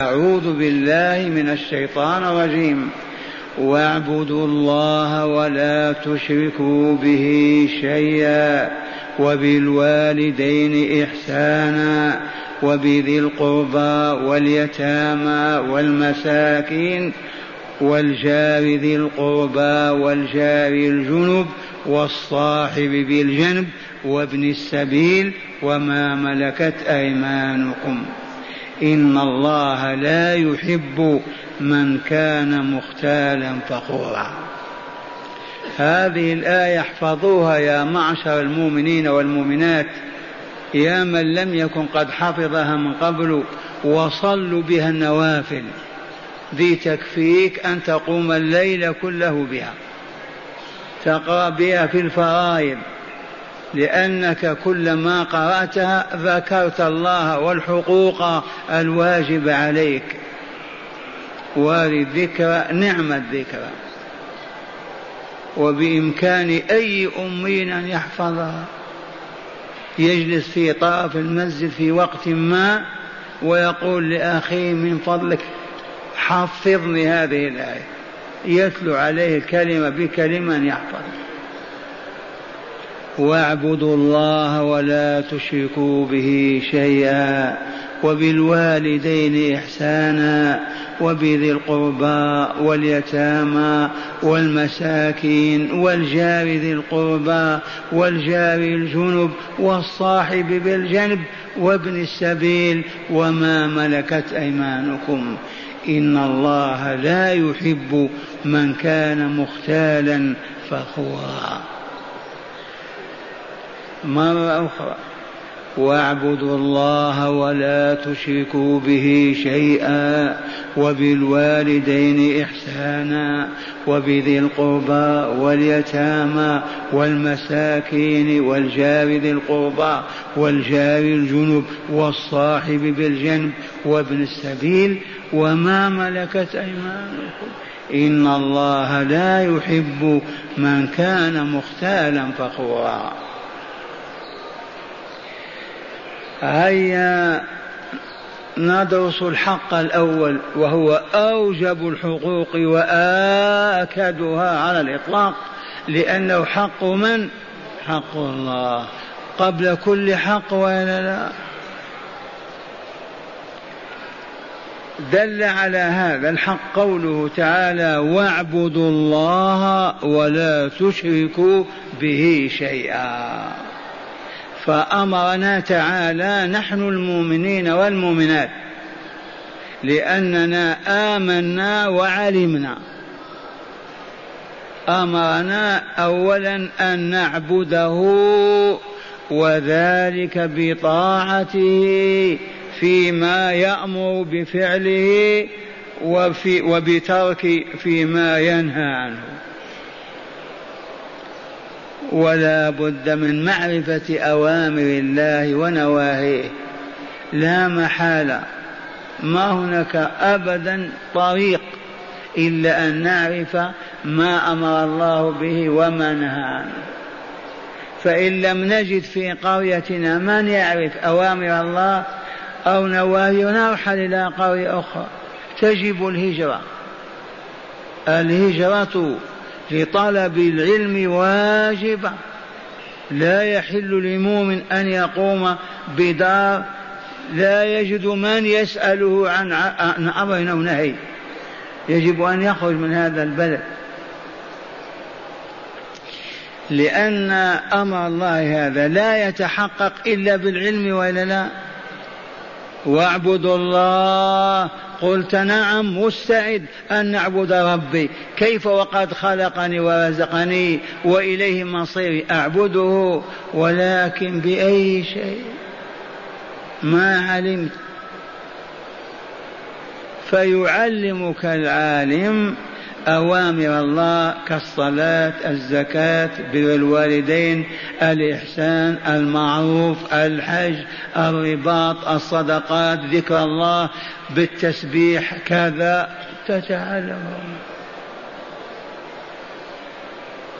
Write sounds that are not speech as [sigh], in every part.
أعوذ بالله من الشيطان الرجيم. واعبدوا الله ولا تشركوا به شيئا وبالوالدين إحسانا وبذي القربى واليتامى والمساكين والجار ذي القربى والجار الجنب والصاحب بالجنب وابن السبيل وما ملكت أيمانكم. إن الله لا يحب من كان مختالا فخورا. هذه الآية احفظوها يا معشر المؤمنين والمؤمنات. يا من لم يكن قد حفظها من قبل وصلوا بها النوافل. ذي تكفيك أن تقوم الليل كله بها. تقرأ بها في الفرائض. لأنك كلما قرأتها ذكرت الله والحقوق الواجب عليك. وللذكرى نعم الذكرى وبإمكان أي أمي أن يحفظها. يجلس في طرف المسجد في وقت ما ويقول لأخيه من فضلك حفظني هذه الآية. يتلو عليه الكلمة بكلمة يحفظ واعبدوا الله ولا تشركوا به شيئا وبالوالدين إحسانا وبذي القربى واليتامى والمساكين والجار ذي القربى والجار الجنب والصاحب بالجنب وابن السبيل وما ملكت أيمانكم إن الله لا يحب من كان مختالا فخورا مرة أخرى. واعبدوا الله ولا تشركوا به شيئا وبالوالدين إحسانا وبذي القربى واليتامى والمساكين والجار ذي القربى والجار الجنب والصاحب بالجنب وابن السبيل وما ملكت أيمانكم. إن الله لا يحب من كان مختالا فخورا. هيا ندرس الحق الأول وهو أوجب الحقوق وآكدها على الإطلاق لأنه حق من؟ حق الله. قبل كل حق ولا لا؟ دل على هذا الحق قوله تعالى واعبدوا الله ولا تشركوا به شيئا. فأمرنا تعالى نحن المؤمنين والمؤمنات لأننا آمنا وعلمنا. أمرنا أولا أن نعبده وذلك بطاعته فيما يأمر بفعله وفي وبترك فيما ينهى عنه. ولا بد من معرفة أوامر الله ونواهيه. لا محالة. ما هناك أبدا طريق إلا أن نعرف ما أمر الله به وما نهى عنه. فإن لم نجد في قريتنا من يعرف أوامر الله أو نواهي نرحل إلى قرية أخرى. تجب الهجرة. الهجرة لطلب العلم واجبة لا يحل لمؤمن أن يقوم بدار. لا يجد من يسأله عن أمر أو نهي. يجب أن يخرج من هذا البلد. لأن أمر الله هذا لا يتحقق إلا بالعلم وإلا لا. واعبدوا الله قلت نعم مستعد أن نعبد ربي. كيف وقد خلقني ورزقني وإليه مصيري أعبده؟ ولكن بأي شيء؟ ما علمت. فيعلمك العالم أوامر الله كالصلاة الزكاة بر الوالدين الإحسان المعروف الحج الرباط الصدقات ذكر الله بالتسبيح كذا. تتعلم.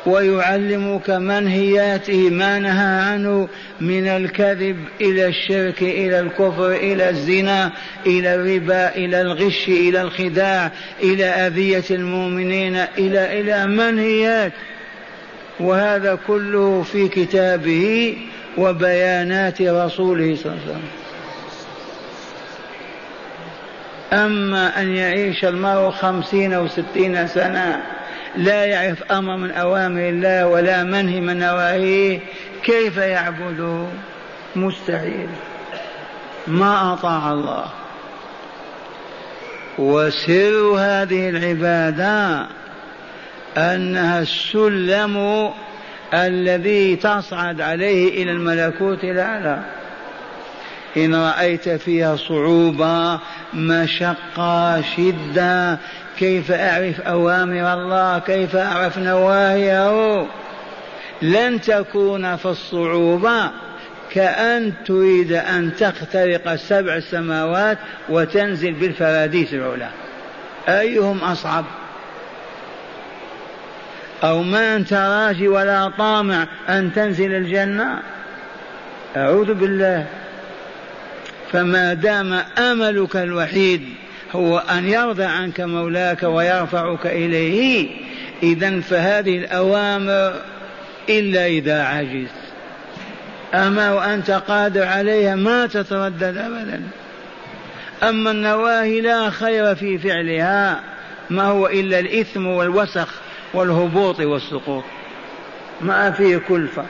ويعلمك منهياته ما نهى عنه من الكذب إلى الشرك إلى الكفر إلى الزنا إلى الربا إلى الغش إلى الخداع إلى أذية المؤمنين إلى إلى منهيات وهذا كله في كتابه وبيانات رسوله صلى الله عليه وسلم. أما أن يعيش المرء خمسين أو ستين سنة لا يعرف أمر من أوامر الله ولا منهي من نواهيه كيف يعبده مستحيل. ما أطاع الله. وسر هذه العبادة أنها السلم الذي تصعد عليه إلى الملكوت الأعلى. إن رأيت فيها صعوبة مشقة شدة كيف أعرف أوامر الله؟ كيف أعرف نواهيه؟ لن تكون في الصعوبة. كأن تريد أن تخترق سبع سماوات وتنزل بالفراديس العلا أيهم أصعب؟ أو ما أنت راجي ولا طامع أن تنزل الجنة؟ أعوذ بالله. فما دام أملك الوحيد هو أن يرضى عنك مولاك ويرفعك إليه. اذا فهذه الأوامر إلا إذا عجز. أما وأنت قادر عليها ما تتردد ابدا. أما النواهي لا خير في فعلها ما هو إلا الإثم والوسخ والهبوط والسقوط. ما فيه كلفة.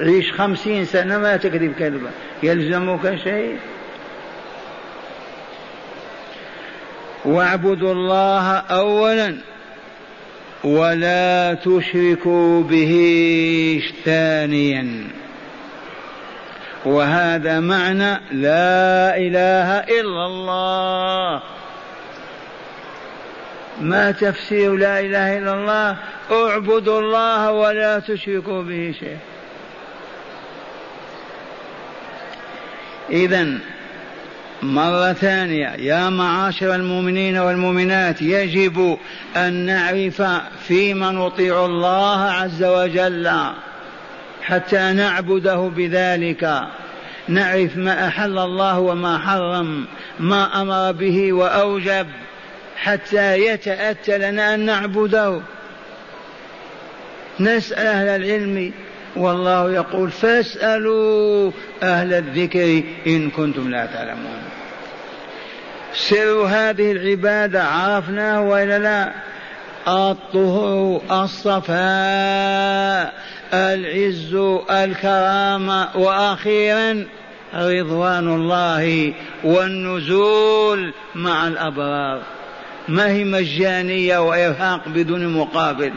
عيش خمسين سنة ما تكذب كذبه يلزمك شيء؟ واعبدوا الله اولا ولا تشركوا به ثانيا. وهذا معنى لا إله إلا الله. ما تفسير لا إله إلا الله؟ اعبدوا الله ولا تشركوا به شيئا. اذا مرة ثانية يا معاشر المؤمنين والمؤمنات يجب أن نعرف فيما نطيع الله عز وجل حتى نعبده بذلك. نعرف ما أحل الله وما حرم ما أمر به وأوجب حتى يتأتى لنا أن نعبده. نسأل أهل العلم والله يقول فاسألوا أهل الذكر إن كنتم لا تعلمون. سر هذه العبادة عرفناه وإلا لا؟ الطهور الصفاء العز الكرامة وأخيرا رضوان الله والنزول مع الأبرار. ما هي مجانية وإرهاق بدون مقابل؟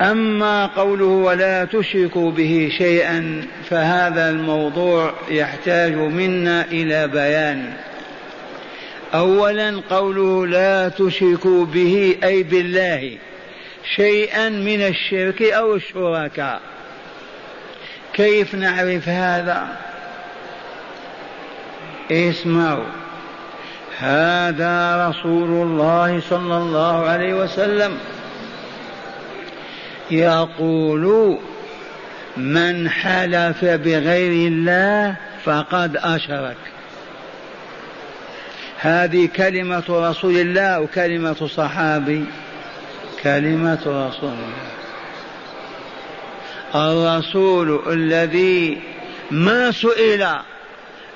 أما قوله ولا تشركوا به شيئا فهذا الموضوع يحتاج منا إلى بيان. أولا قوله لا تشركوا به أي بالله شيئا من الشرك أو الشركاء. كيف نعرف هذا؟ اسمعوا. هذا رسول الله صلى الله عليه وسلم. يقول من حلف بغير الله فقد أشرك. هذه كلمة رسول الله وكلمة صحابي. كلمة رسول الله. الرسول الذي ما سئل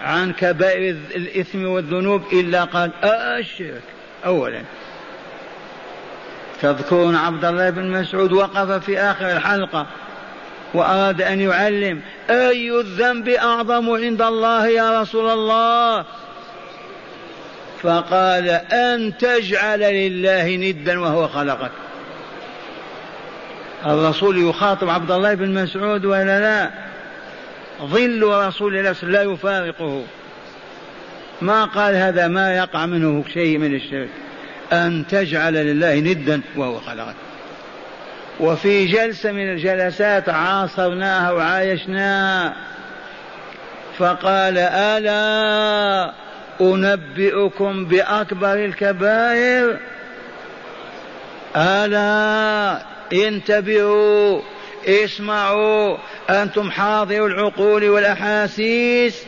عن كبائر الإثم والذنوب إلا قال الشرك أولا. تذكرون عبد الله بن مسعود وقف في آخر الحلقة وأراد أن يعلم أي الذنب أعظم عند الله يا رسول الله. فقال أن تجعل لله ندا وهو خلقك. الرسول يخاطب عبد الله بن مسعود ولا لا؟ ظل رسول الله لا يفارقه. ما قال هذا ما يقع منه شيء من الشرك. أن تجعل لله ندا وهو خلقك. وفي جلسة من الجلسات عاصرناها وعايشناها فقال ألا أنبئكم بأكبر الكبائر؟ ألا انتبهوا اسمعوا أنتم حاضروا العقول والأحاسيس؟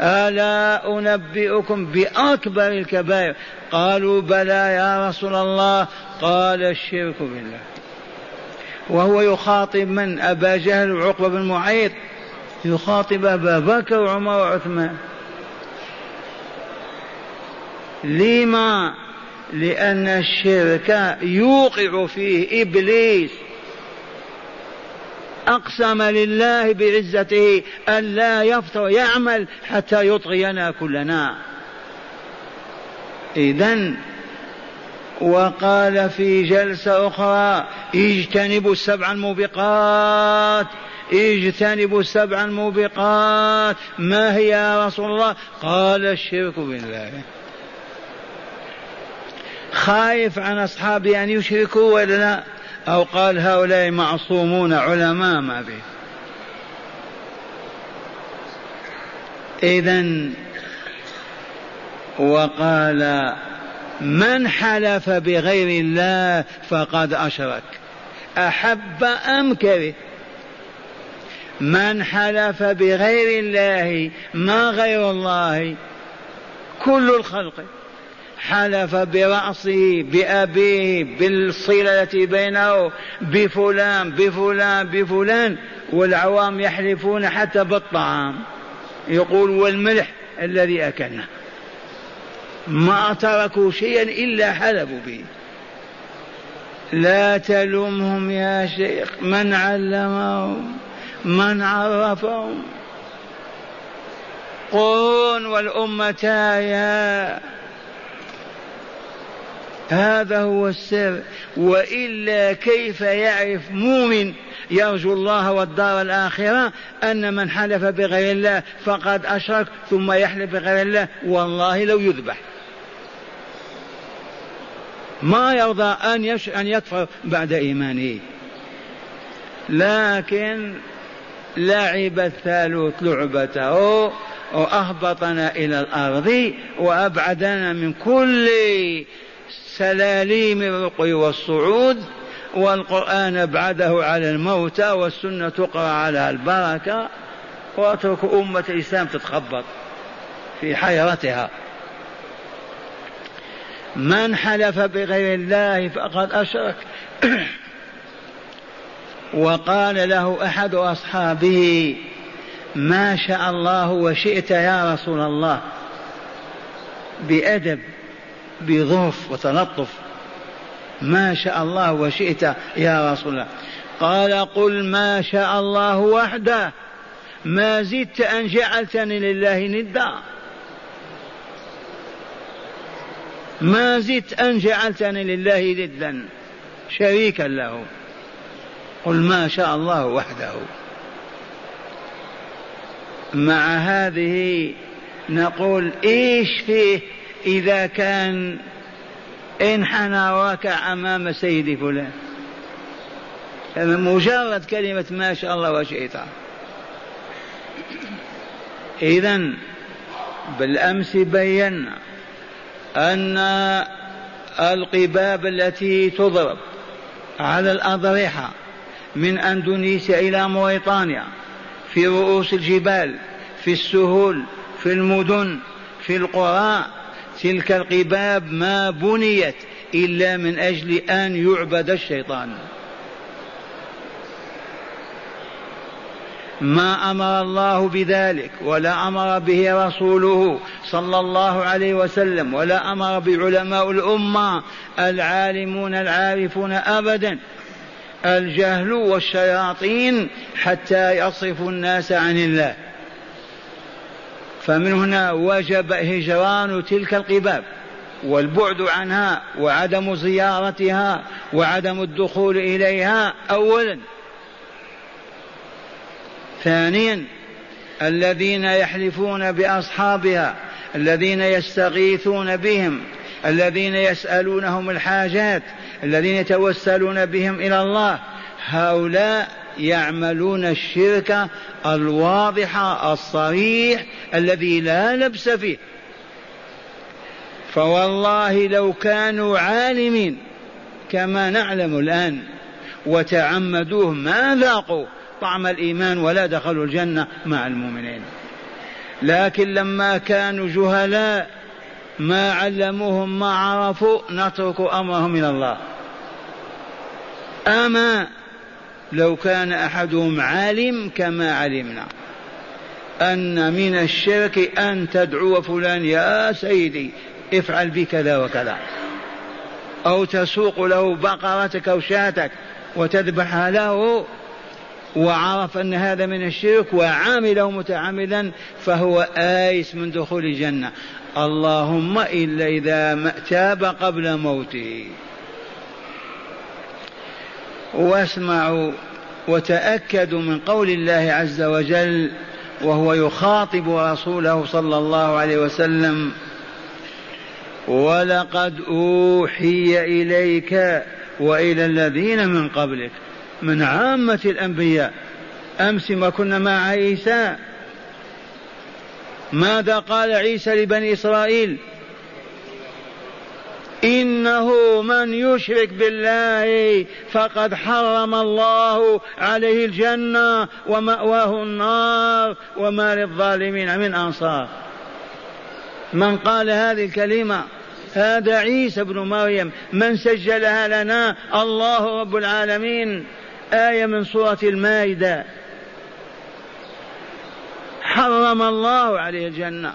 ألا أنبئكم بأكبر الكبائر؟ قالوا بلى يا رسول الله. قال الشرك بالله. وهو يخاطب من؟ أبا جهل وعقبة بن معيط. يخاطب أبا بكر وعمر وعثمان. لما؟ لأن الشرك يوقع فيه إبليس. أقسم لله بعزته ألا يفتر يعمل حتى يطغينا كلنا. إذا وقال في جلسة أخرى اجتنبوا السبع الموبقات اجتنبوا السبع الموبقات. ما هي يا رسول الله؟ قال الشرك بالله. خايف عن أصحابه أن يشركوا ولا لا؟ أو قال هؤلاء معصومون علماء ما به. إذا وقال من حلف بغير الله فقد أشرك. أحب أم كره؟ من حلف بغير الله ما غير الله؟ كل الخلق. حلف برأسه بأبيه بالصلة التي بينه بفلان بفلان بفلان والعوام يحلفون حتى بالطعام. يقول والملح الذي أكلنا. ما تركوا شيئا إلا حلفوا به. لا تلومهم يا شيخ من علمهم من عرفهم. قرون والأمتايا هذا هو السر. وإلا كيف يعرف مؤمن يرجو الله والدار الآخرة أن من حلف بغير الله فقد أشرك ثم يحلف بغير الله؟ والله لو يذبح. ما يرضى أن يش... أن يكفر بعد إيمانه. لكن لعب الثالوث لعبته وأهبطنا إلى الأرض وأبعدنا من كل سلاليم الرقي والصعود والقرآن أبعده على الموتى والسنة تقرأ على البركة وأترك أمة الإسلام تتخبط في حيرتها. من حلف بغير الله فقد أشرك. [coughs] وقال له أحد أصحابه ما شاء الله وشئت يا رسول الله. بأدب. بظرف وتلطف. ما شاء الله وشئت يا رسول الله. قال قل ما شاء الله وحده. ما زدت أن جعلتني لله ندا. ما زدت أن جعلتني لله ندا شريكا له. قل ما شاء الله وحده. مع هذه نقول إيش فيه إذا كان انحنى وركع أمام سيدي فلان. مجرد كلمة ما شاء الله وشئت إذا بالأمس بينا أن القباب التي تضرب على الأضرحة من أندونيسيا إلى موريطانيا في رؤوس الجبال في السهول في المدن في القرى تلك القباب ما بنيت إلا من أجل أن يعبد الشيطان. ما أمر الله بذلك ولا أمر به رسوله صلى الله عليه وسلم ولا أمر بعلماء الأمة العالمون العارفون ابدا. الجهل والشياطين حتى يصرفوا الناس عن الله. فمن هنا وجب هجران تلك القباب والبعد عنها وعدم زيارتها وعدم الدخول إليها اولا. ثانيا الذين يحلفون بأصحابها الذين يستغيثون بهم الذين يسألونهم الحاجات الذين يتوسلون بهم إلى الله هؤلاء يعملون الشرك الواضح الصريح الذي لا لبس فيه. فوالله لو كانوا عالمين كما نعلم الآن وتعمدوه ما ذاقوا طعم الإيمان ولا دخلوا الجنة مع المؤمنين. لكن لما كانوا جهلاء ما علموهم ما عرفوا نترك أمرهم إلى الله. أما لو كان أحدهم عالم كما علمنا. أن من الشرك أن تدعو فلان يا سيدي افعل بي كذا وكذا. أو تسوق له بقرتك أو شاتك وتذبحها له وعرف أن هذا من الشرك وعامله متعمدا فهو آيس من دخول الجنة. اللهم إلا إذا تاب قبل موته. واسمعوا وتأكدوا من قول الله عز وجل وهو يخاطب رسوله صلى الله عليه وسلم ولقد أوحي إليك وإلى الذين من قبلك من عامة الأنبياء أمس ما كنا مع عيسى ماذا قال عيسى لبني إسرائيل؟ إنه من يشرك بالله فقد حرم الله عليه الجنة ومأواه النار وما للظالمين من أنصار. من قال هذه الكلمة؟ هذا عيسى ابن مريم. من سجلها لنا الله رب العالمين. آية من سورة المائدة. حرم الله عليه الجنة.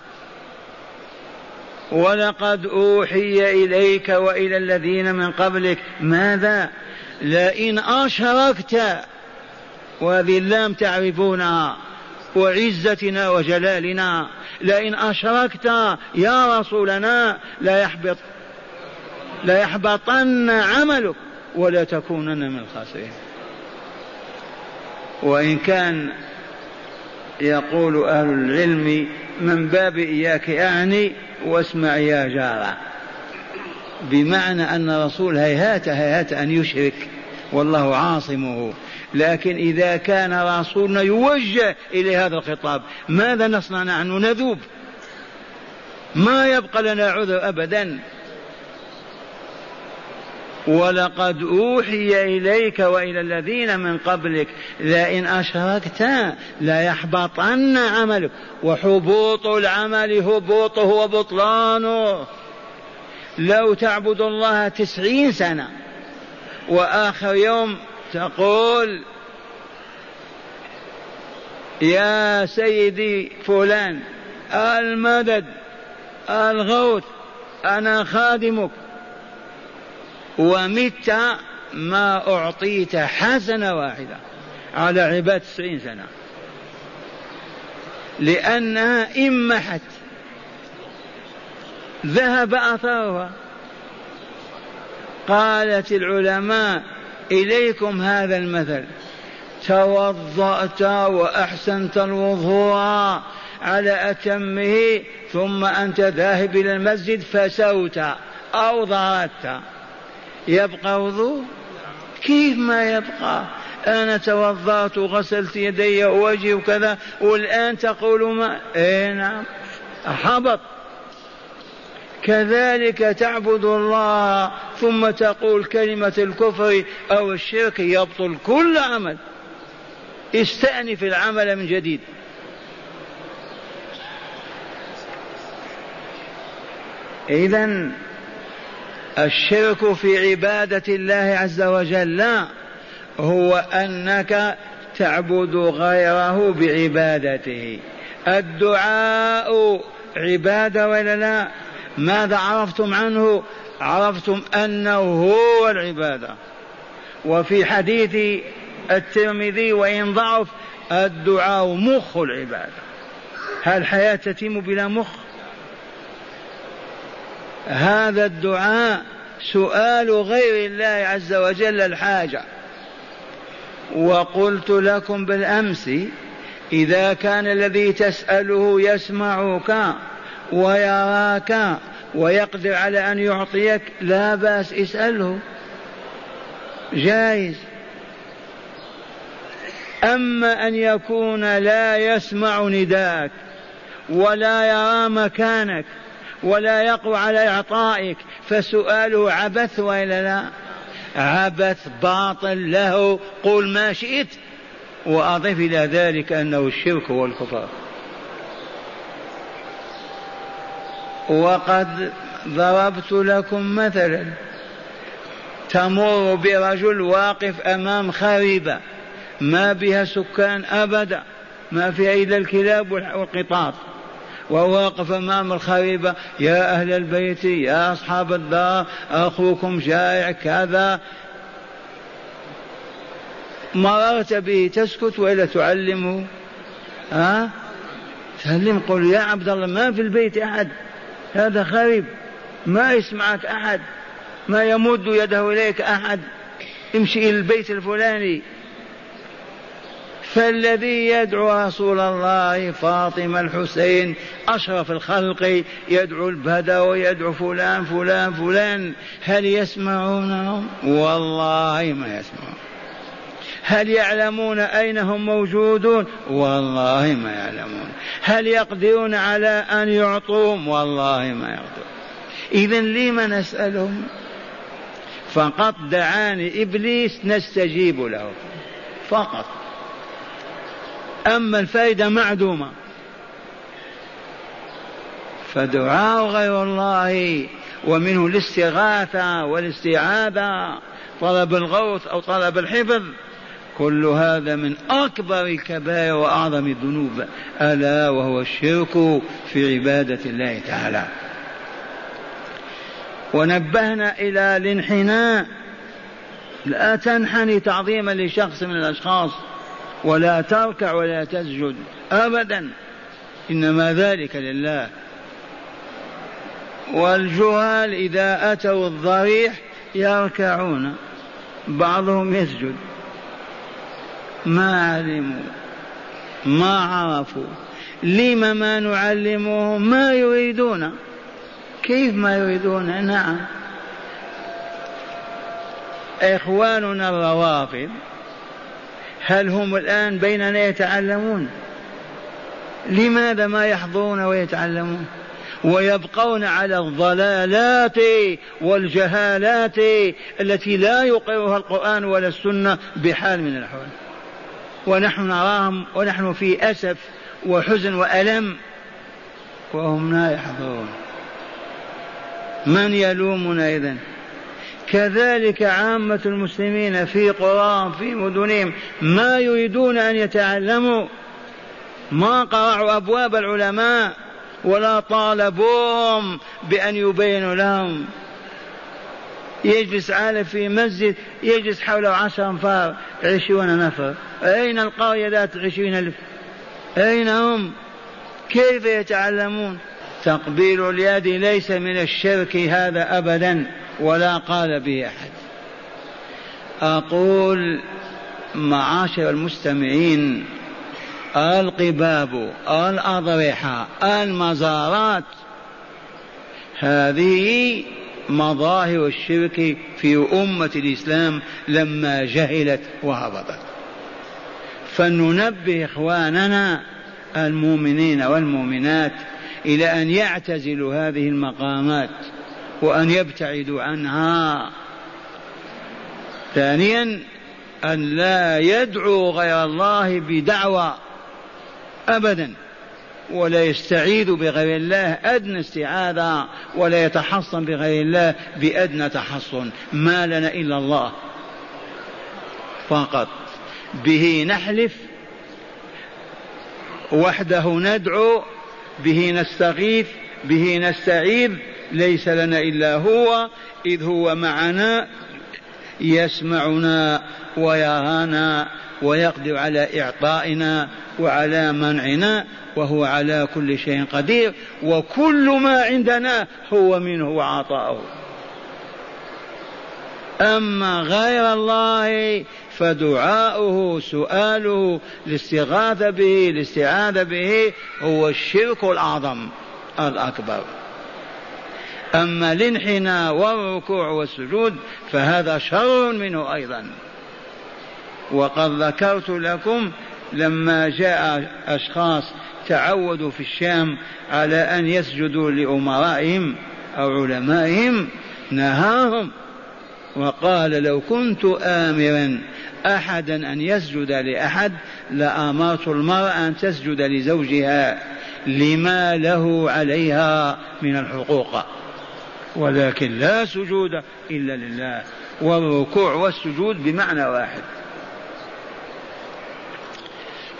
ولقد أوحي إليك وإلى الذين من قبلك. ماذا؟ لئن أشركت وهذه اللام تعرفونها وعزتنا وجلالنا لئن أشركت يا رسولنا لا يحبط لا يحبطن عملك ولا تكونن من الخاسرين. وإن كان يقول أهل العلم من باب إياك أعني واسمع يا جارة. بمعنى أن الرسول هيهات هيهات أن يشرك. والله عاصمه. لكن إذا كان رسولنا يوجه إلى هذا الخطاب ماذا نصنع نحن؟ نذوب. ما يبقى لنا عذر أبدا. ولقد أوحي إليك وإلى الذين من قبلك لئن أشركت ليحبطن عملك. وحبوط العمل هبوطه وبطلانه. لو تعبد الله تسعين سنة وآخر يوم تقول يا سيدي فلان المدد الغوث أنا خادمك. ومت ما أعطيت حسنة واحدة على عباد تسعين سنة. لأنها إمحت ذهب أثرها قالت العلماء إليكم هذا المثل. توضأت وأحسنت الوضوء على أتمه ثم أنت ذاهب إلى المسجد فسوت أو ضربت. يبقى وضوء؟ كيف ما يبقى؟ أنا توضأت وغسلت يدي ووجهي وكذا والآن تقول ما؟ إيه نعم. حبط. كذلك تعبد الله ثم تقول كلمة الكفر أو الشرك يبطل كل عمل. استأنف العمل من جديد. إذا الشرك في عبادة الله عز وجل لا هو أنك تعبد غيره بعبادته. الدعاء عبادة ولا لا؟ ماذا عرفتم عنه؟ عرفتم أنه هو العبادة. وفي حديث الترمذي وإن ضعف الدعاء مخ العبادة. هل الحياة تتم بلا مخ؟ هذا الدعاء سؤال غير الله عز وجل الحاجة. وقلت لكم بالأمس إذا كان الذي تسأله يسمعك ويراك ويقدر على أن يعطيك لا بأس اسأله. جائز. أما أن يكون لا يسمع نداءك ولا يرى مكانك ولا يقوى على إعطائك فسؤاله عبث وإلا لا؟ عبث باطل له قل ما شئت وأضف إلى ذلك أنه الشرك والكفر وقد ضربت لكم مثلا تمر برجل واقف أمام خريبة ما بها سكان أبدا ما فيها إلا الكلاب والقطاط. وهو واقف أمام الخريبة يا أهل البيت يا أصحاب الدار أخوكم جائع كذا. مررت به تسكت وإلا تعلمه. ها؟ تعلم قل يا عبد الله ما في البيت أحد. هذا خريب ما يسمعك أحد ما يمد يده إليك أحد. امشي إلى البيت الفلاني. فالذي يدعو رسول الله فاطمة الحسين أشرف الخلق يدعو البدو يدعو فلان فلان فلان. هل يسمعونهم والله ما يسمعون. هل يعلمون أين هم موجودون؟ والله ما يعلمون. هل يقدرون على أن يعطوهم؟ والله ما يقدرون. إذا لم نسألهم؟ فقط دعاني إبليس نستجيب له فقط. أما الفائدة معدومة. فدعاء غير الله ومنه الاستغاثة والاستعاذة طلب الغوث أو طلب الحفظ كل هذا من أكبر الكبائر وأعظم الذنوب. ألا وهو الشرك في عبادة الله تعالى. ونبهنا إلى الانحناء. لا تنحني تعظيما لشخص من الأشخاص. ولا تركع ولا تسجد أبدا. إنما ذلك لله. والجهال إذا أتوا الضريح يركعون بعضهم يسجد. ما علموا ما عرفوا. لم ما نعلمهم ما يريدون. كيف ما يريدون؟ نعم. إخواننا الروافض هل هم الآن بيننا يتعلمون؟ لماذا ما يحضرون ويتعلمون؟ ويبقون على الضلالات والجهالات التي لا يقرها القرآن ولا السنة بحال من الأحوال. ونحن نراهم ونحن في أسف وحزن وألم وهم لا يحضرون. من يلومنا إذن؟ كذلك عامة المسلمين في قراهم في مدنهم ما يريدون أن يتعلموا ما قرعوا أبواب العلماء ولا طالبوهم بأن يبينوا لهم. يجلس عالم في مسجد يجلس حوله عشر أنفار عشرون نفر. أين القرية ذات عشرين ألف؟ أين هم؟ كيف يتعلمون؟ تقبيل اليد ليس من الشرك هذا أبدا. ولا قال به أحد. أقول معاشر المستمعين القباب الأضرحة المزارات هذه مظاهر الشرك في أمة الإسلام لما جهلت وهبطت. فلننبه إخواننا المؤمنين والمؤمنات إلى أن يعتزلوا هذه المقامات. وأن يبتعدوا عنها. ثانيا أن لا يدعو غير الله بدعوى أبدا ولا يستعيذ بغير الله أدنى استعاذة ولا يتحصن بغير الله بأدنى تحصن. ما لنا إلا الله فقط. به نحلف وحده ندعو به نستغيث به نستعيذ ليس لنا إلا هو إذ هو معنا يسمعنا ويرانا ويقدر على إعطائنا وعلى منعنا وهو على كل شيء قدير وكل ما عندنا هو منه وعطاؤه. أما غير الله فدعاؤه سؤاله الاستغاثة به الاستعاذة به هو الشرك الأعظم الأكبر. أما الانحناء والركوع والسجود فهذا شر منه أيضا. وقد ذكرت لكم لما جاء أشخاص تعودوا في الشام على أن يسجدوا لأمرائهم أو علمائهم نهاهم وقال لو كنت آمرا أحدا أن يسجد لأحد لأمرت المرأة أن تسجد لزوجها لما له عليها من الحقوق. ولكن لا سجود إلا لله والركوع والسجود بمعنى واحد.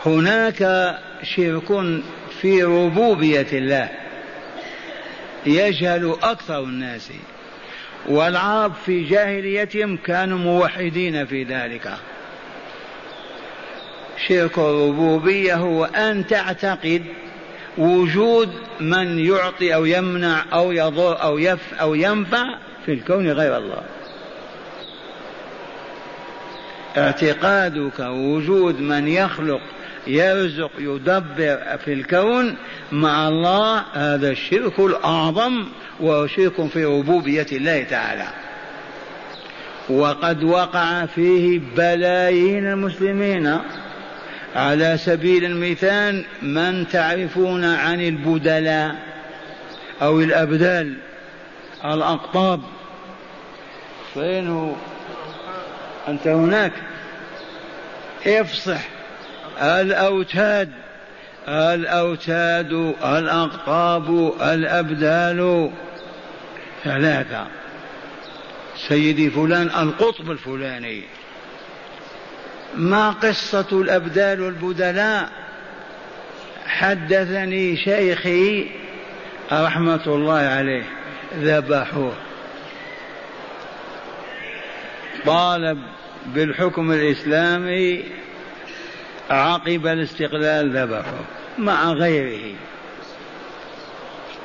هناك شرك في ربوبية الله يجهل أكثر الناس والعرب في جاهليتهم كانوا موحدين في ذلك. شرك الربوبية هو أن تعتقد وجود من يعطي أو يمنع أو يضر أو يف أو ينفع في الكون غير الله. اعتقادك وجود من يخلق يرزق يدبر في الكون مع الله هذا الشرك الأعظم وهو شرك في ربوبية الله تعالى. وقد وقع فيه بلايين المسلمين. على سبيل المثال من تعرفون عن البدلاء أو الأبدال الأقطاب فين هو أنت هناك. افصح الأوتاد الأوتاد الأقطاب الأبدال. ثلاثة. سيدي فلان القطب الفلاني. ما قصة الأبدال والبدلاء؟ حدثني شيخي رحمة الله عليه ذبحوه. طالب بالحكم الإسلامي عقب الاستقلال ذبحه مع غيره.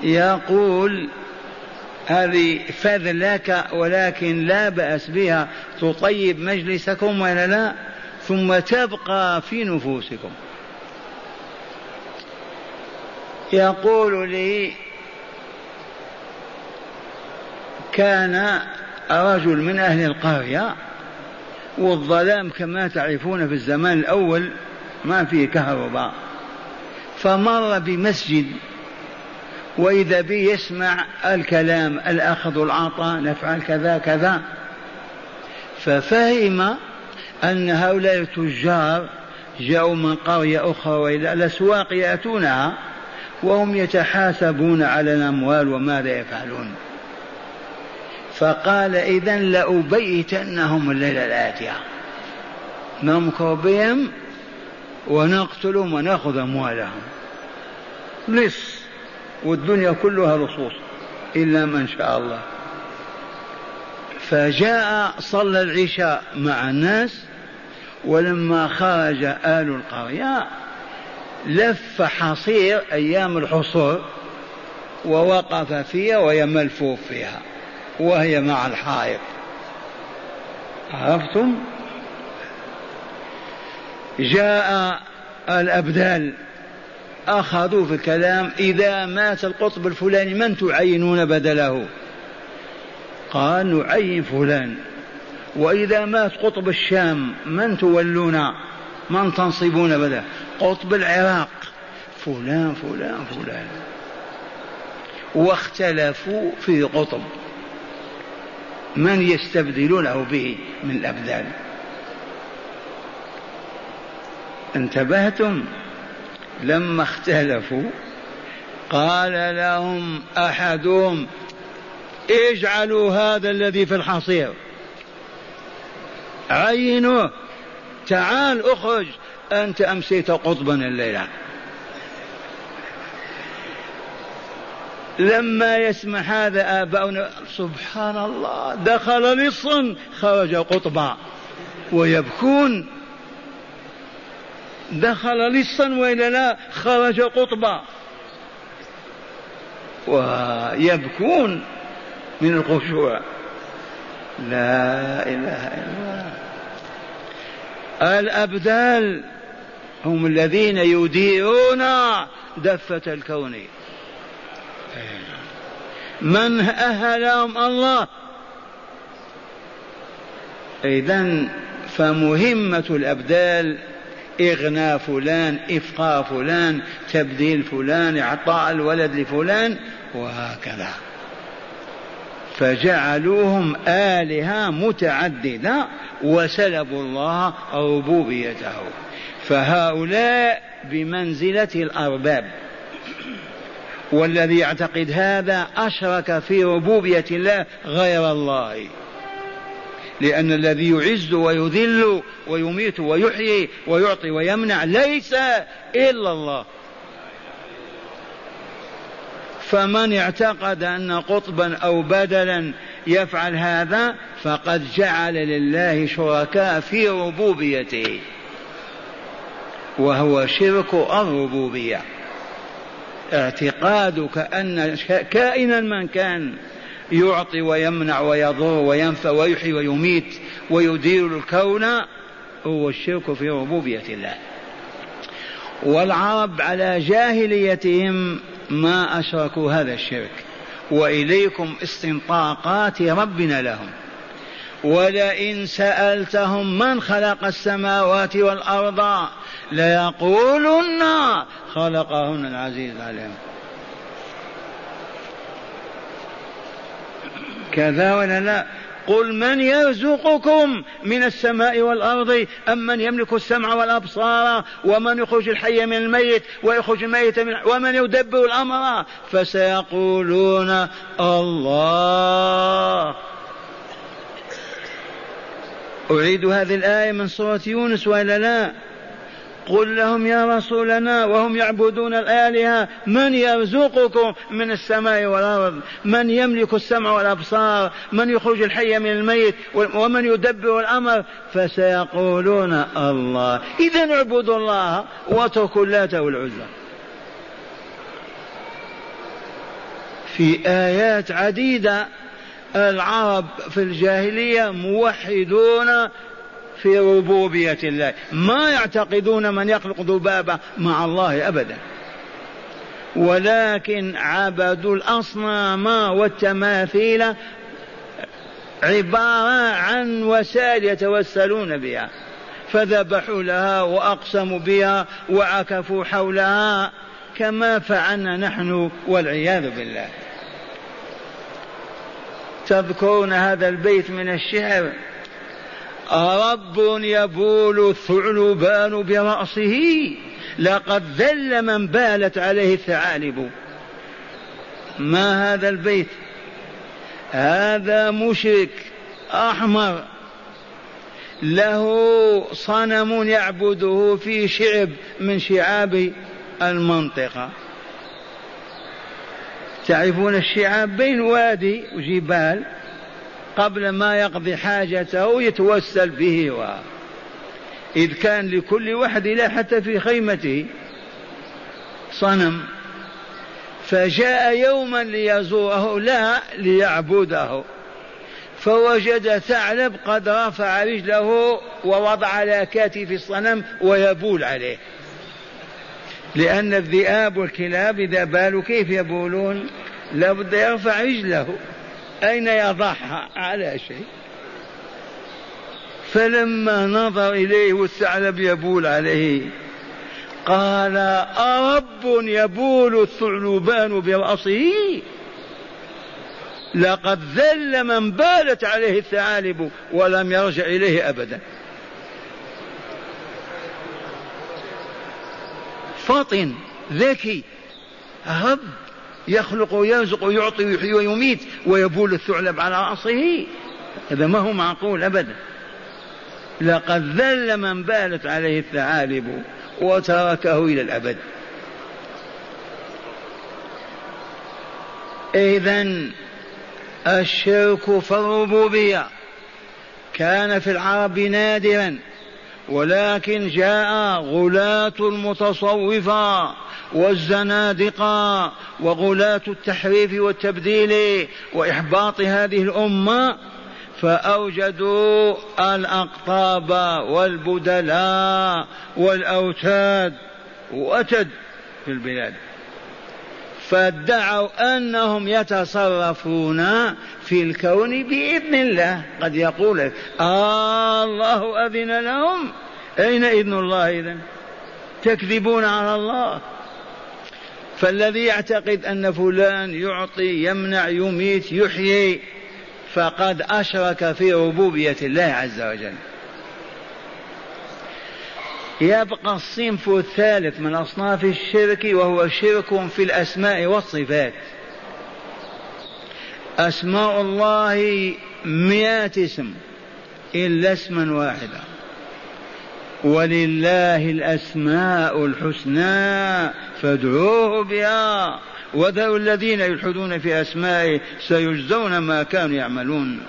يقول هذه فذلك ولكن لا بأس بها تطيب مجلسكم ولا لا؟ ثم تبقى في نفوسكم. يقول لي كان رجل من أهل القرية والظلام كما تعرفون في الزمان الأول ما فيه كهرباء. فمر بمسجد وإذا به يسمع الكلام الأخذ والعطاء نفعل كذا كذا. ففهم أن هؤلاء التجار جاءوا من قرية أخرى وإلى الأسواق يأتونها وهم يتحاسبون على الأموال وماذا يفعلون. فقال إذا لأبيتنهم الليلة الآتية. نمكر بهم ونقتلهم ونأخذ أموالهم. لص والدنيا كلها لصوص إلا من شاء الله. فجاء صلى العشاء مع الناس ولما خرج آل القرية لف حصير أيام الحصور ووقف فيها وهي ملفوف فيها وهي مع الحائط. عرفتم؟ جاء الأبدال أخذوا في الكلام إذا مات القطب الفلاني من تعينون بدله؟ قال نعين فلان. وإذا مات قطب الشام من تولون؟ من تنصبون بدله قطب العراق. فلان فلان فلان. واختلفوا في قطب. من يستبدلونه به من الأبدال انتبهتم؟ لما اختلفوا قال لهم أحدهم اجعلوا هذا الذي في الحصير. عينوه تعال اخرج. انت امسيت قطبا الليلة. لما يسمع هذا آباؤنا سبحان الله دخل لصا خرج قطبا. ويبكون. دخل لصا وإلا لا خرج قطبا. ويبكون من الخشوع. لا إله إلا الله. الأبدال هم الذين يديرون دفة الكون. من أهلهم الله. اذا فمهمة الأبدال إغناء فلان إفقاء فلان تبديل فلان إعطاء الولد لفلان وهكذا. فجعلوهم آلهة متعددة وسلبوا الله ربوبيته. فهؤلاء بمنزلة الأرباب. والذي يعتقد هذا أشرك في ربوبية الله غير الله. لأن الذي يعز ويذل ويميت ويحيي ويعطي ويمنع ليس إلا الله. فمن اعتقد أن قطبا أو بدلا يفعل هذا فقد جعل لله شركاء في ربوبيته وهو شرك الربوبية. اعتقادك أن كائنا من كان يعطي ويمنع ويضر وينفع ويحيي ويميت ويدير الكون هو الشرك في ربوبية الله. والعرب على جاهليتهم ما أشركوا هذا الشرك. وإليكم استنطاقات ربنا لهم. ولئن سألتهم من خلق السماوات والأرض ليقولن خلقهن العزيز العليم كذا ولا لا؟ قل من يرزقكم من السماء والأرض أم من يملك السمع والأبصار ومن يخرج الحي من الميت ويخرج الميت من ومن يدبر الأمر؟ فسيقولون الله. أعيد هذه الآية من سورة يونس وإلا لا. قل لهم يا رسولنا وهم يعبدون الآلهة من يرزقكم من السماء والأرض؟ من يملك السمع والأبصار؟ من يخرج الحي من الميت ومن يدبر الأمر؟ فسيقولون الله. إذا اعبدوا الله واتركوا اللات والعزى. في آيات عديدة العرب في الجاهلية موحدون في ربوبية الله. ما يعتقدون من يخلق ذبابة مع الله أبدا. ولكن عبدوا الأصنام والتماثيل عبارة عن وسائل يتوسلون بها. فذبحوا لها وأقسموا بها وعكفوا حولها كما فعلنا نحن والعياذ بالله. تذكرون هذا البيت من الشعر؟ رب يبول الثعلبان برأسه لقد ذل من بالت عليه الثعالب. ما هذا البيت؟ هذا مشرك أحمر. له صنم يعبده في شعب من شعاب المنطقة. تعرفون الشعاب بين وادي وجبال؟ قبل ما يقضي حاجته يتوسل به و إذ كان لكل واحد إله حتى في خيمته صنم فجاء يوما ليزوره لا ليعبده فوجد ثعلب قد رفع رجله ووضع على كتف الصنم ويبول عليه. لأن الذئاب والكلاب إذا بالوا كيف يبولون؟ لابد يرفع رجله. أين يضعها؟ على شيء. فلما نظر إليه والثعلب يبول عليه قال أرب يبول الثعلبان برأسه؟ لقد ذل من بالت عليه الثعالب ولم يرجع إليه أبدا. فطن ذكي رب يخلق ويرزق ويعطي ويحيي ويميت ويبول الثعلب على رأسه. هذا ما هو معقول أبدا. لقد ذل من بالت عليه الثعالب وتركه إلى الأبد. إذا الشرك في الربوبية كان في العرب نادرا ولكن جاء غلاة المتصوفة والزنادقة وغلاة التحريف والتبديل وإحباط هذه الأمة فأوجدوا الأقطاب والبدلاء والأوتاد وأتد في البلاد. فادعوا أنهم يتصرفون في الكون بإذن الله. قد يقول آه الله أذن لهم. أين إذن الله إذن؟ تكذبون على الله. فالذي يعتقد أن فلان يعطي يمنع يميت يحيي فقد أشرك في ربوبية الله عز وجل. يبقى الصنف الثالث من أصناف الشرك وهو شرك في الأسماء والصفات. أسماء الله مئات اسم إلا اسما واحدا. ولله الأسماء الحسنى فادعوه بها. وذروا الذين يلحدون في أسمائه سيجزون ما كانوا يعملون.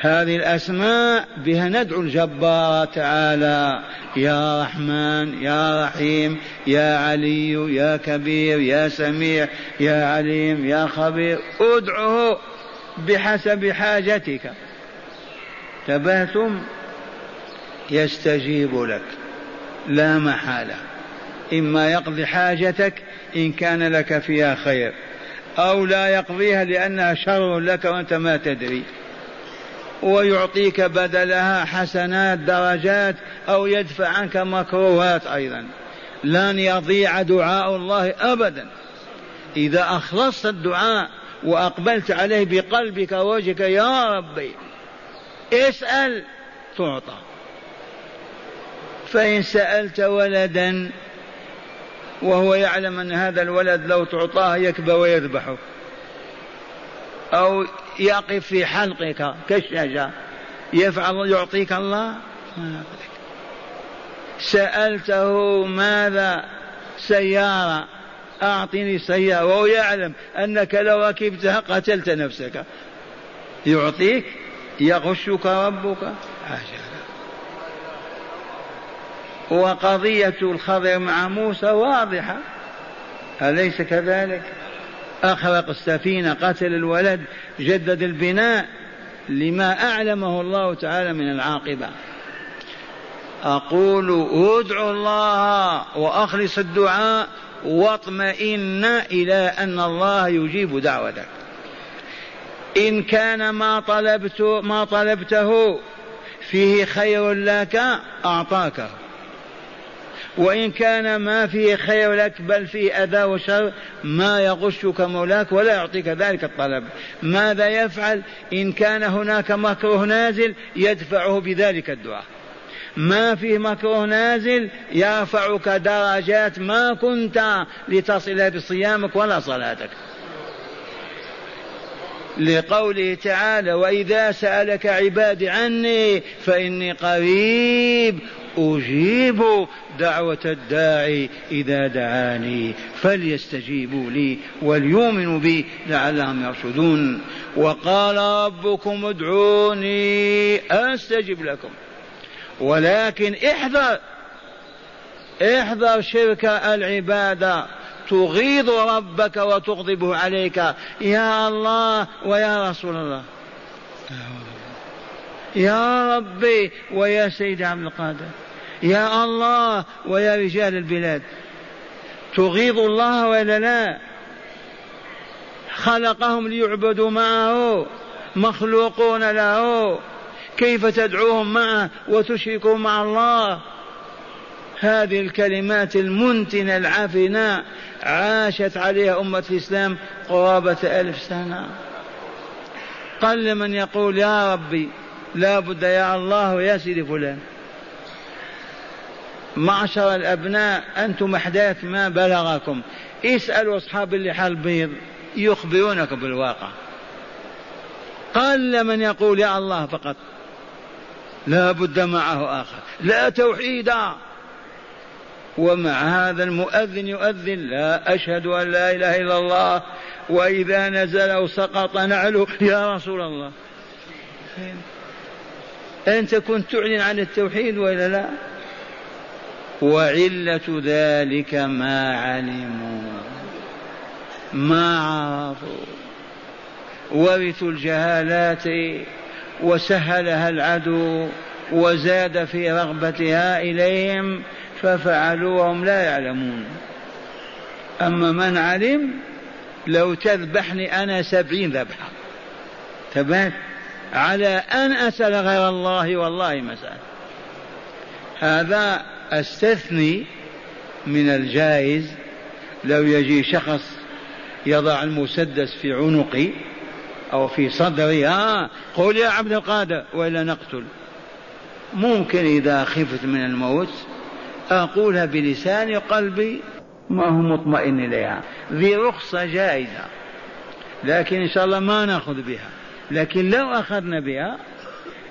هذه الأسماء بها ندعو الجبار تعالى. يا رحمن يا رحيم يا علي يا كبير يا سميع يا عليم يا خبير. ادعه بحسب حاجتك. تبهتم يستجيب لك. لا محالة. إما يقضي حاجتك إن كان لك فيها خير أو لا يقضيها لأنها شر لك وأنت ما تدري. ويعطيك بدلها حسنات درجات أو يدفع عنك مكروهات أيضا. لن يضيع دعاء الله ابدا. إذا أخلصت الدعاء وأقبلت عليه بقلبك ووجهك يا ربي اسأل تعطى. فإن سألت ولدا وهو يعلم أن هذا الولد لو تعطاه يكبر ويذبحه. أو يقف في حلقك كالشجر يفعل يعطيك الله؟ سألته ماذا سيارة؟ أعطني سيارة وهو يعلم أنك لو ركبتها قتلت نفسك. يعطيك يغشك ربك. عجل وقضية الخضر مع موسى واضحة. أليس كذلك؟ أخرق السفينة قتل الولد جدد البناء لما أعلمه الله تعالى من العاقبة. أقول ادعوا الله وأخلص الدعاء واطمئن إلى أن الله يجيب دعوتك. إن كان ما طلبت ما طلبته فيه خير لك أعطاك. وإن كان ما فيه خير لك بل فيه أذى وشر ما يغشك مولاك ولا يعطيك ذلك الطلب. ماذا يفعل؟ إن كان هناك مكروه نازل يدفعه بذلك الدعاء. ما فيه مكروه نازل يرفعك درجات ما كنت لتصل بصيامك ولا صلاتك. لقوله تعالى وإذا سألك عبادي عني فإني قريب أجيب دعوة الداعي إذا دعاني فليستجيبوا لي وليؤمنوا بي لعلهم يرشدون. وقال ربكم ادعوني أستجب لكم. ولكن احذر احذر شرك العبادة تغيظ ربك وتغضبه عليك. يا الله ويا رسول الله. يا ربي ويا سيد عبد القادر. يا الله ويا رجال البلاد. تغيظ الله ولا لا؟ خلقهم ليعبدوا معه مخلوقون له. كيف تدعوهم معه وتشركوا مع الله؟ هذه الكلمات المنتنة العفنة عاشت عليها أمة الإسلام قرابة ألف سنة. قل من يقول يا ربي لا بد يا الله يا سيدي فلان. معشر الأبناء أنتم أحداث ما بلغكم. اسألوا أصحاب اللحى البيض يخبرونك بالواقع. قل من يقول يا الله فقط لا بد معه آخر. لا توحيدا ومع هذا المؤذن يؤذن لا أشهد أن لا إله إلا الله وإذا نزل أو سقط نعله. يا رسول الله. أنت كنت تعلن عن التوحيد وإلا لا؟ وعلة ذلك ما علموا ما عرفوا ورثوا الجهالات وسهلها العدو وزاد في رغبتها إليهم ففعلوا وهم لا يعلمون. أما من علم لو تذبحني أنا سبعين ذبحة. تبات على أن أسأل غير الله والله مسألة هذا أستثني من الجائز لو يجي شخص يضع المسدس في عنقي أو في صدري. آه قل يا عبد القادر وإلا نقتل. ممكن إذا خفت من الموت أقولها بلسان قلبي. ما هو مطمئن إليها. ذي رخصة جائزة لكن إن شاء الله ما نأخذ بها. لكن لو أخذنا بها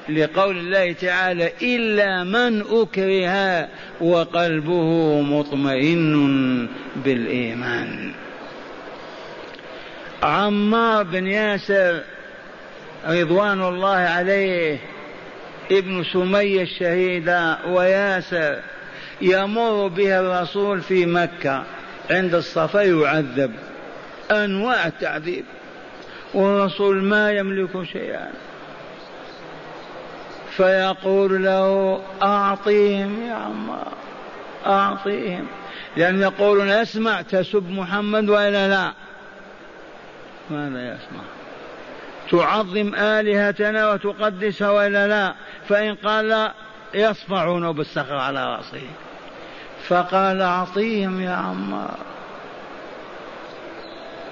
لقول الله تعالى إلا من أكره وقلبه مطمئن بالإيمان. عمار بن ياسر رضوان الله عليه ابن سمية الشهيدة وياسر يمر بها الرسول في مكة عند الصفا يعذب. أنواع التعذيب. والرسول ما يملك شيئا. فيقول له أعطيهم يا عمار أعطيهم. لأن يقولون أسمع تسب محمد وإلا لا. ماذا يسمع؟ تعظم آلهتنا وتقدسها وإلا لا. فإن قال لا يصفعون بالصخر على رأسه. فقال أعطيهم يا عمار.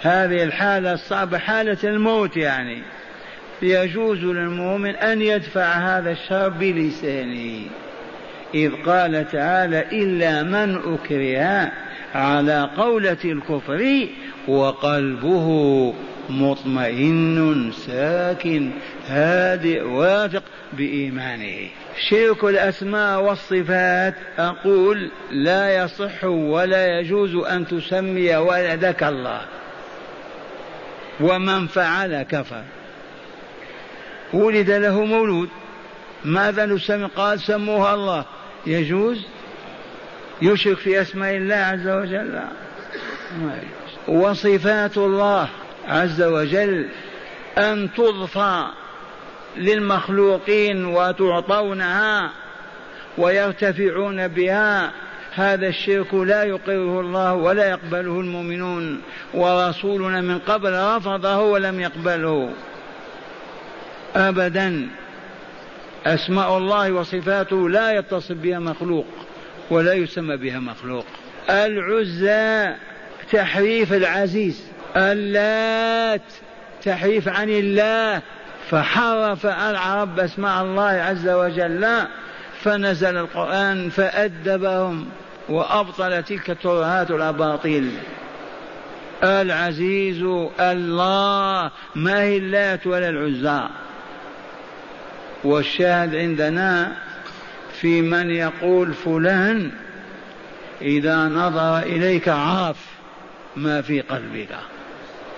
هذه الحالة الصعبة حالة الموت يعني. يجوز للمؤمن أن يدفع هذا الشر بلسانه. إذ قال تعالى إلا من أكره على قولة الكفر وقلبه مطمئن ساكن هادئ واثق بإيمانه. شرك الأسماء والصفات أقول لا يصح ولا يجوز أن تسمي ولدك الله. ومن فعل كفر. ولد له مولود. ماذا نسمي؟ قال سموها الله. يجوز؟ يشرك في أسماء الله عز وجل؟ يجوز. وصفات الله عز وجل أن تضفى للمخلوقين وتعطونها ويرتفعون بها. هذا الشرك لا يقره الله ولا يقبله المؤمنون. ورسولنا من قبل رفضه ولم يقبله. ابدا. أسماء الله وصفاته لا يتصل بها مخلوق ولا يسمى بها مخلوق. العزى تحريف العزيز اللات تحريف عن الله. فحرف العرب أسماء الله عز وجل فنزل القرآن فأدبهم وأبطل تلك الترهات والأباطيل العزيز الله ما هي اللات ولا العزى؟ والشاهد عندنا في من يقول فلان إذا نظر إليك عرف ما في قلبك.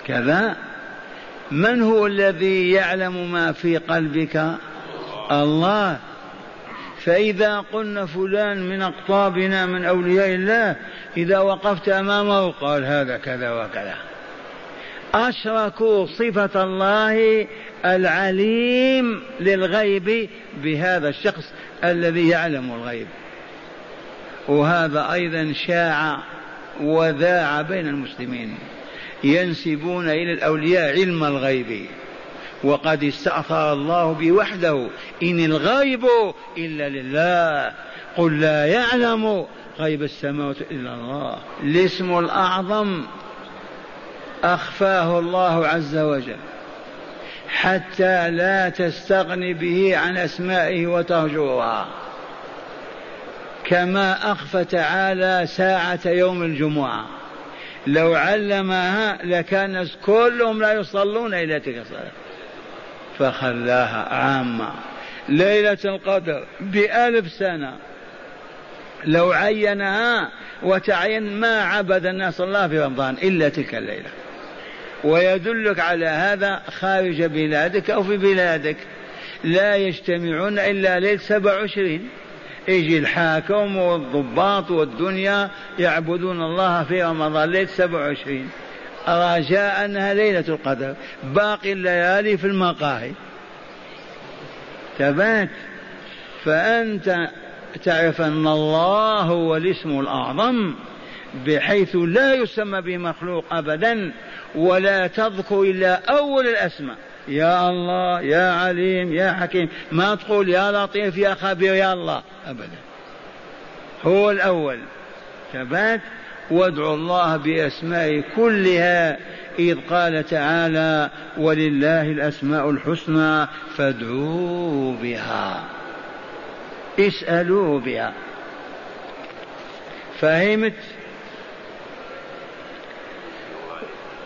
كذا؟ من هو الذي يعلم ما في قلبك؟ الله. فإذا قلنا فلان من أقطابنا من أولياء الله إذا وقفت أمامه قال هذا كذا وكذا. أشركوا صفة الله العليم للغيب بهذا الشخص الذي يعلم الغيب. وهذا أيضا شاع وذاع بين المسلمين ينسبون إلى الأولياء علم الغيب. وقد استأثر الله به وحده إن الغيب إلا لله. قل لا يعلم غيب السماوات إلا الله. الاسم الأعظم أخفاه الله عز وجل حتى لا تستغني به عن أسمائه وتهجرها كما أخفى تعالى ساعة يوم الجمعة. لو علمها لكان كلهم لا يصلون إلى تلك الصلاة. فخلاها عامة. ليلة القدر بألف سنة. لو عينها وتعين ما عبد الناس الله في رمضان إلا تلك الليلة. ويدلك على هذا خارج بلادك أو في بلادك. لا يجتمعون إلا ليلة سبع وعشرين يجي الحاكم والضباط والدنيا يعبدون الله في رمضان ليلة سبع وعشرين رجاء أنها ليلة القدر. باقي الليالي في المقاهي. ثبات فأنت تعرف أن الله هو الاسم الأعظم. بحيث لا يسمى بمخلوق أبدا ولا تذكر إلا أول الأسماء. يا الله يا عليم يا حكيم. ما تقول يا لطيف يا خبير يا الله. أبدا. هو الأول. ثبات وادعوا الله بأسمائه كلها. إذ قال تعالى ولله الأسماء الحسنى فادعوه بها. اسألوه بها. فهمت؟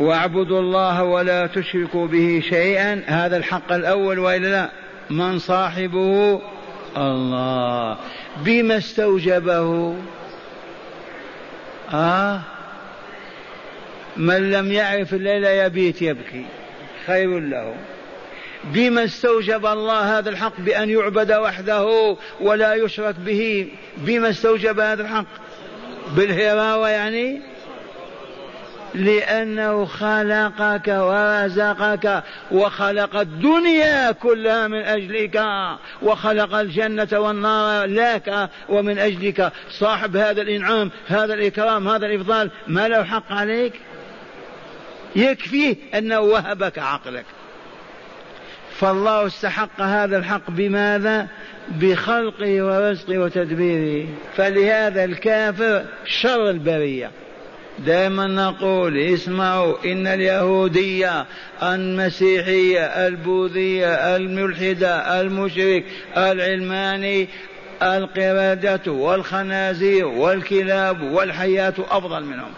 واعبدوا الله ولا تشركوا به شيئا. هذا الحق الأول وإلا لا. من صاحبه؟ الله. بما استوجبه. آه. من لم يعرف الليل يبيت يبكي. خير له. بما استوجب الله هذا الحق بأن يعبد وحده ولا يشرك به. بما استوجب هذا الحق. بالهراوة يعني؟ لأنه خلقك ورزقك وخلق الدنيا كلها من أجلك وخلق الجنة والنار لك ومن أجلك. صاحب هذا الإنعام هذا الإكرام هذا الإفضال ما له حق عليك؟ يكفيه أنه وهبك عقلك. فالله استحق هذا الحق بماذا؟ بخلقه ورزقه وتدبيره. فلهذا الكافر شر البرية. دائما نقول اسمعوا إن اليهودية المسيحية البوذية الملحدة المشرك العلماني القردة والخنازير والكلاب والحياة أفضل منهم.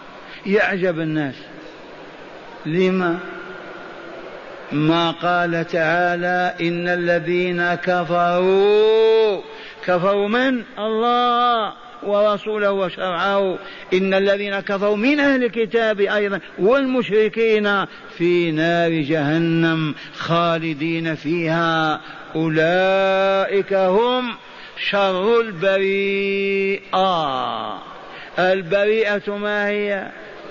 يعجب الناس. لما؟ ما قال تعالى إن الذين كفروا كفروا من؟ الله. ورسوله وشرعه. إن الذين كفروا من أهل الكتاب أيضا والمشركين في نار جهنم خالدين فيها. أولئك هم شر البريئة. البريئة ما هي؟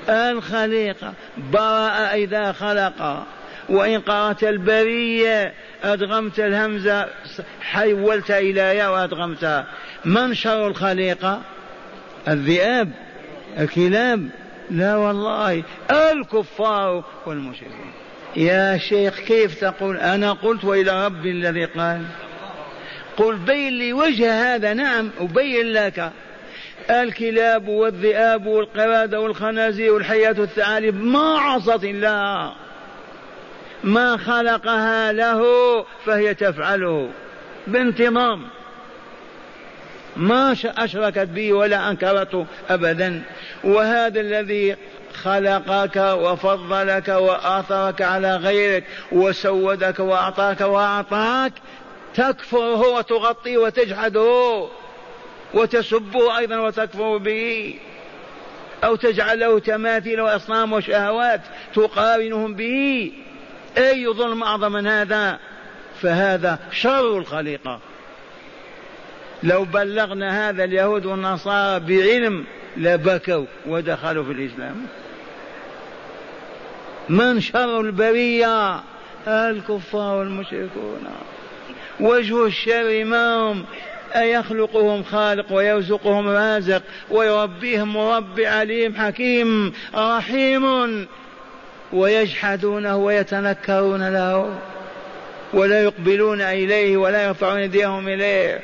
الخليقة. برأ إذا خلق. وإن قرأت البرية أدغمت الهمزة حولت إلى يا وأدغمتها من شر الخليقة الذئاب الكلاب. لا والله الكفار والمشركون. يا شيخ كيف تقول؟ أنا قلت وإلى ربي الذي قال. قل بين لي وجه هذا نعم أبين لك. الكلاب والذئاب والقرادة والخنازير والحياة الثعالب ما عصت الله. ما خلقها له فهي تفعله بانتظام. ما أشركت به ولا أنكرته أبدا. وهذا الذي خلقك وفضلك وآثرك على غيرك وسودك وأعطاك وأعطاك تكفره وتغطيه وتجحده وتسبه أيضا وتكفر به. أو تجعل له تماثيل وأصنام وشهوات تقارنهم به. أي ظلم أعظم من هذا؟ فهذا شر الخليقة. لو بلغنا هذا اليهود والنصارى بعلم لبكوا ودخلوا في الإسلام. من شر البرية؟ الكفار والمشركون. وجه الشر ما هم أيخلقهم خالق ويرزقهم رازق ويربيهم مربي عليم حكيم رحيم. ويجحدونه ويتنكرون له ولا يقبلون إليه ولا يرفعون أيديهم إليه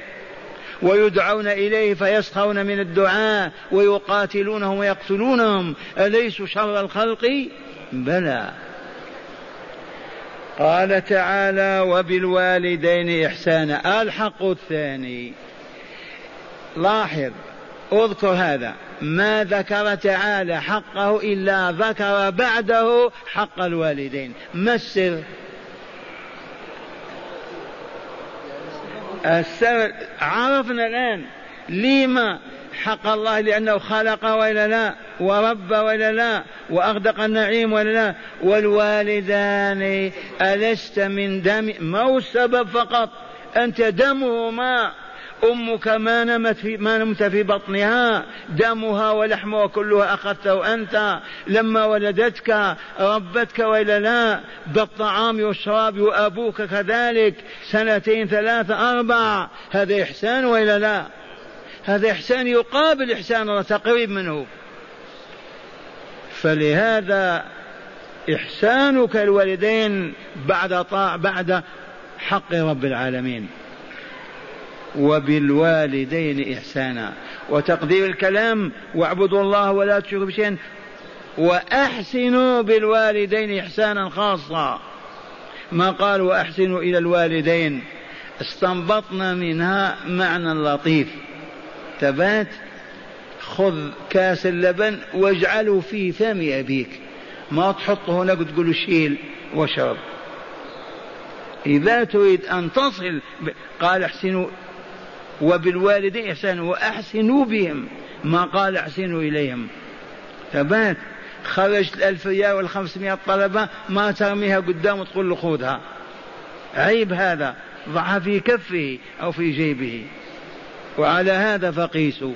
ويدعون إليه فيسخرون من الدعاء ويقاتلونهم ويقتلونهم. أليسوا شر الخلق؟ بلى. قال تعالى وبالوالدين إحسانا. الحق الثاني. لاحظ. اذكر هذا. ما ذكر تعالى حقه إلا ذكر بعده حق الوالدين. ما السر؟ السر عرفنا الآن لما حق الله لأنه خلق وإلا لا ورب وإلا لا وأغدق النعيم وإلا لا. والوالدان ألست من دم ما هو السبب فقط؟ أنت دمهما أمك ما نمت في ما نمت في بطنها دمها ولحمها كلها أخذته أنت. لما ولدتك ربتك وإلا لا بالطعام والشراب وأبوك كذلك. سنتين ثلاثة أربع. هذا إحسان وإلا لا؟ هذا إحسان يقابل إحسان الله تقريب منه. فلهذا إحسانك الوالدين بعد طاع بعد حق رب العالمين. وبالوالدين إحسانا. وتقدير الكلام واعبدوا الله ولا تشركوا بشيء وأحسنوا بالوالدين إحسانا خاصا. ما قال وأحسنوا إلى الوالدين. استنبطنا منها معنى لطيف. تبات خذ كاس اللبن واجعله في فم أبيك. ما تحطه هناك وتقول شيل واشرب. إذا تريد أن تصل قال احسنوا وبالوالدين إحسانوا وأحسنوا بهم ما قال أحسنوا إليهم. ثبات خرجت الألف ريال والخمسمائة طلبة ما ترميها قدام وتقول له خذها. عيب هذا. ضعها في كفه أو في جيبه. وعلى هذا فقيسوا.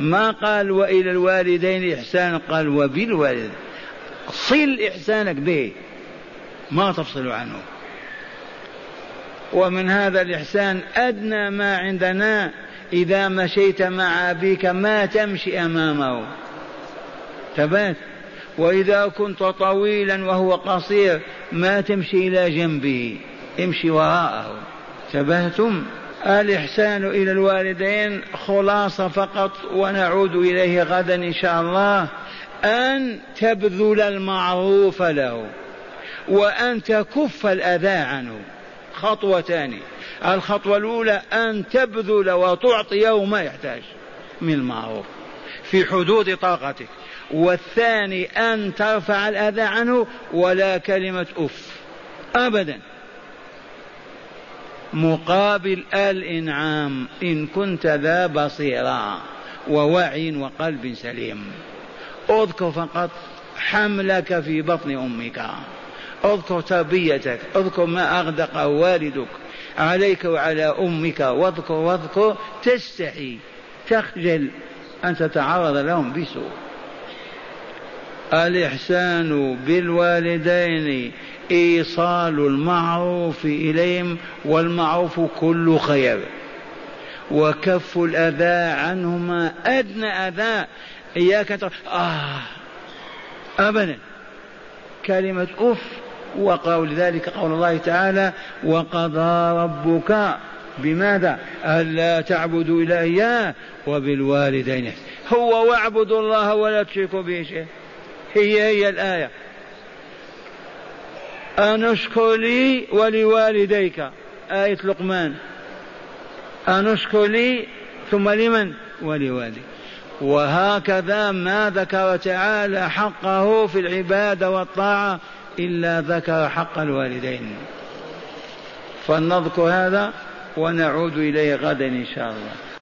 ما قال وإلى الوالدين إحسانا قال وبالوالدين. صل إحسانك به. ما تفصل عنه. ومن هذا الإحسان أدنى ما عندنا إذا مشيت مع أبيك ما تمشي أمامه. ثبات وإذا كنت طويلا وهو قصير ما تمشي إلى جنبه امشي وراءه. تبهتم؟ الإحسان إلى الوالدين خلاصة فقط ونعود إليه غدا إن شاء الله أن تبذل المعروف له وأن تكف الأذى عنه. خطوتان. الخطوة الأولى أن تبذل وتعطي ما يحتاج من المعروف في حدود طاقتك. والثاني أن ترفع الأذى عنه ولا كلمة أف. أبدا. مقابل الإنعام. إن كنت ذا بصيرا ووعي وقلب سليم. أذكر فقط حملك في بطن أمك. أذكر تربيتك أذكر ما أغدق والدك عليك وعلى أمك. واذكر واذكر تستحي تخجل أن تتعرض لهم بسوء. الإحسان بالوالدين إيصال المعروف إليهم والمعروف كل خير. وكف الأذى عنهما أدنى أذى. إياك آه أبدا. كلمة أف وقول ذلك قول الله تعالى وقضى ربك بماذا؟ ألا تعبدوا إلا إياه وبالوالدين. هو واعبدوا الله ولا تشركوا به شيء هي هي الآية. أن اشكر لي ولوالديك. آية لقمان. أن اشكر لي ثم لمن؟ ولوالديك وهكذا ما ذكر تعالى حقه في العبادة والطاعة إلا ذكر حق الوالدين. فلنذكر هذا ونعود إليه غدا إن شاء الله.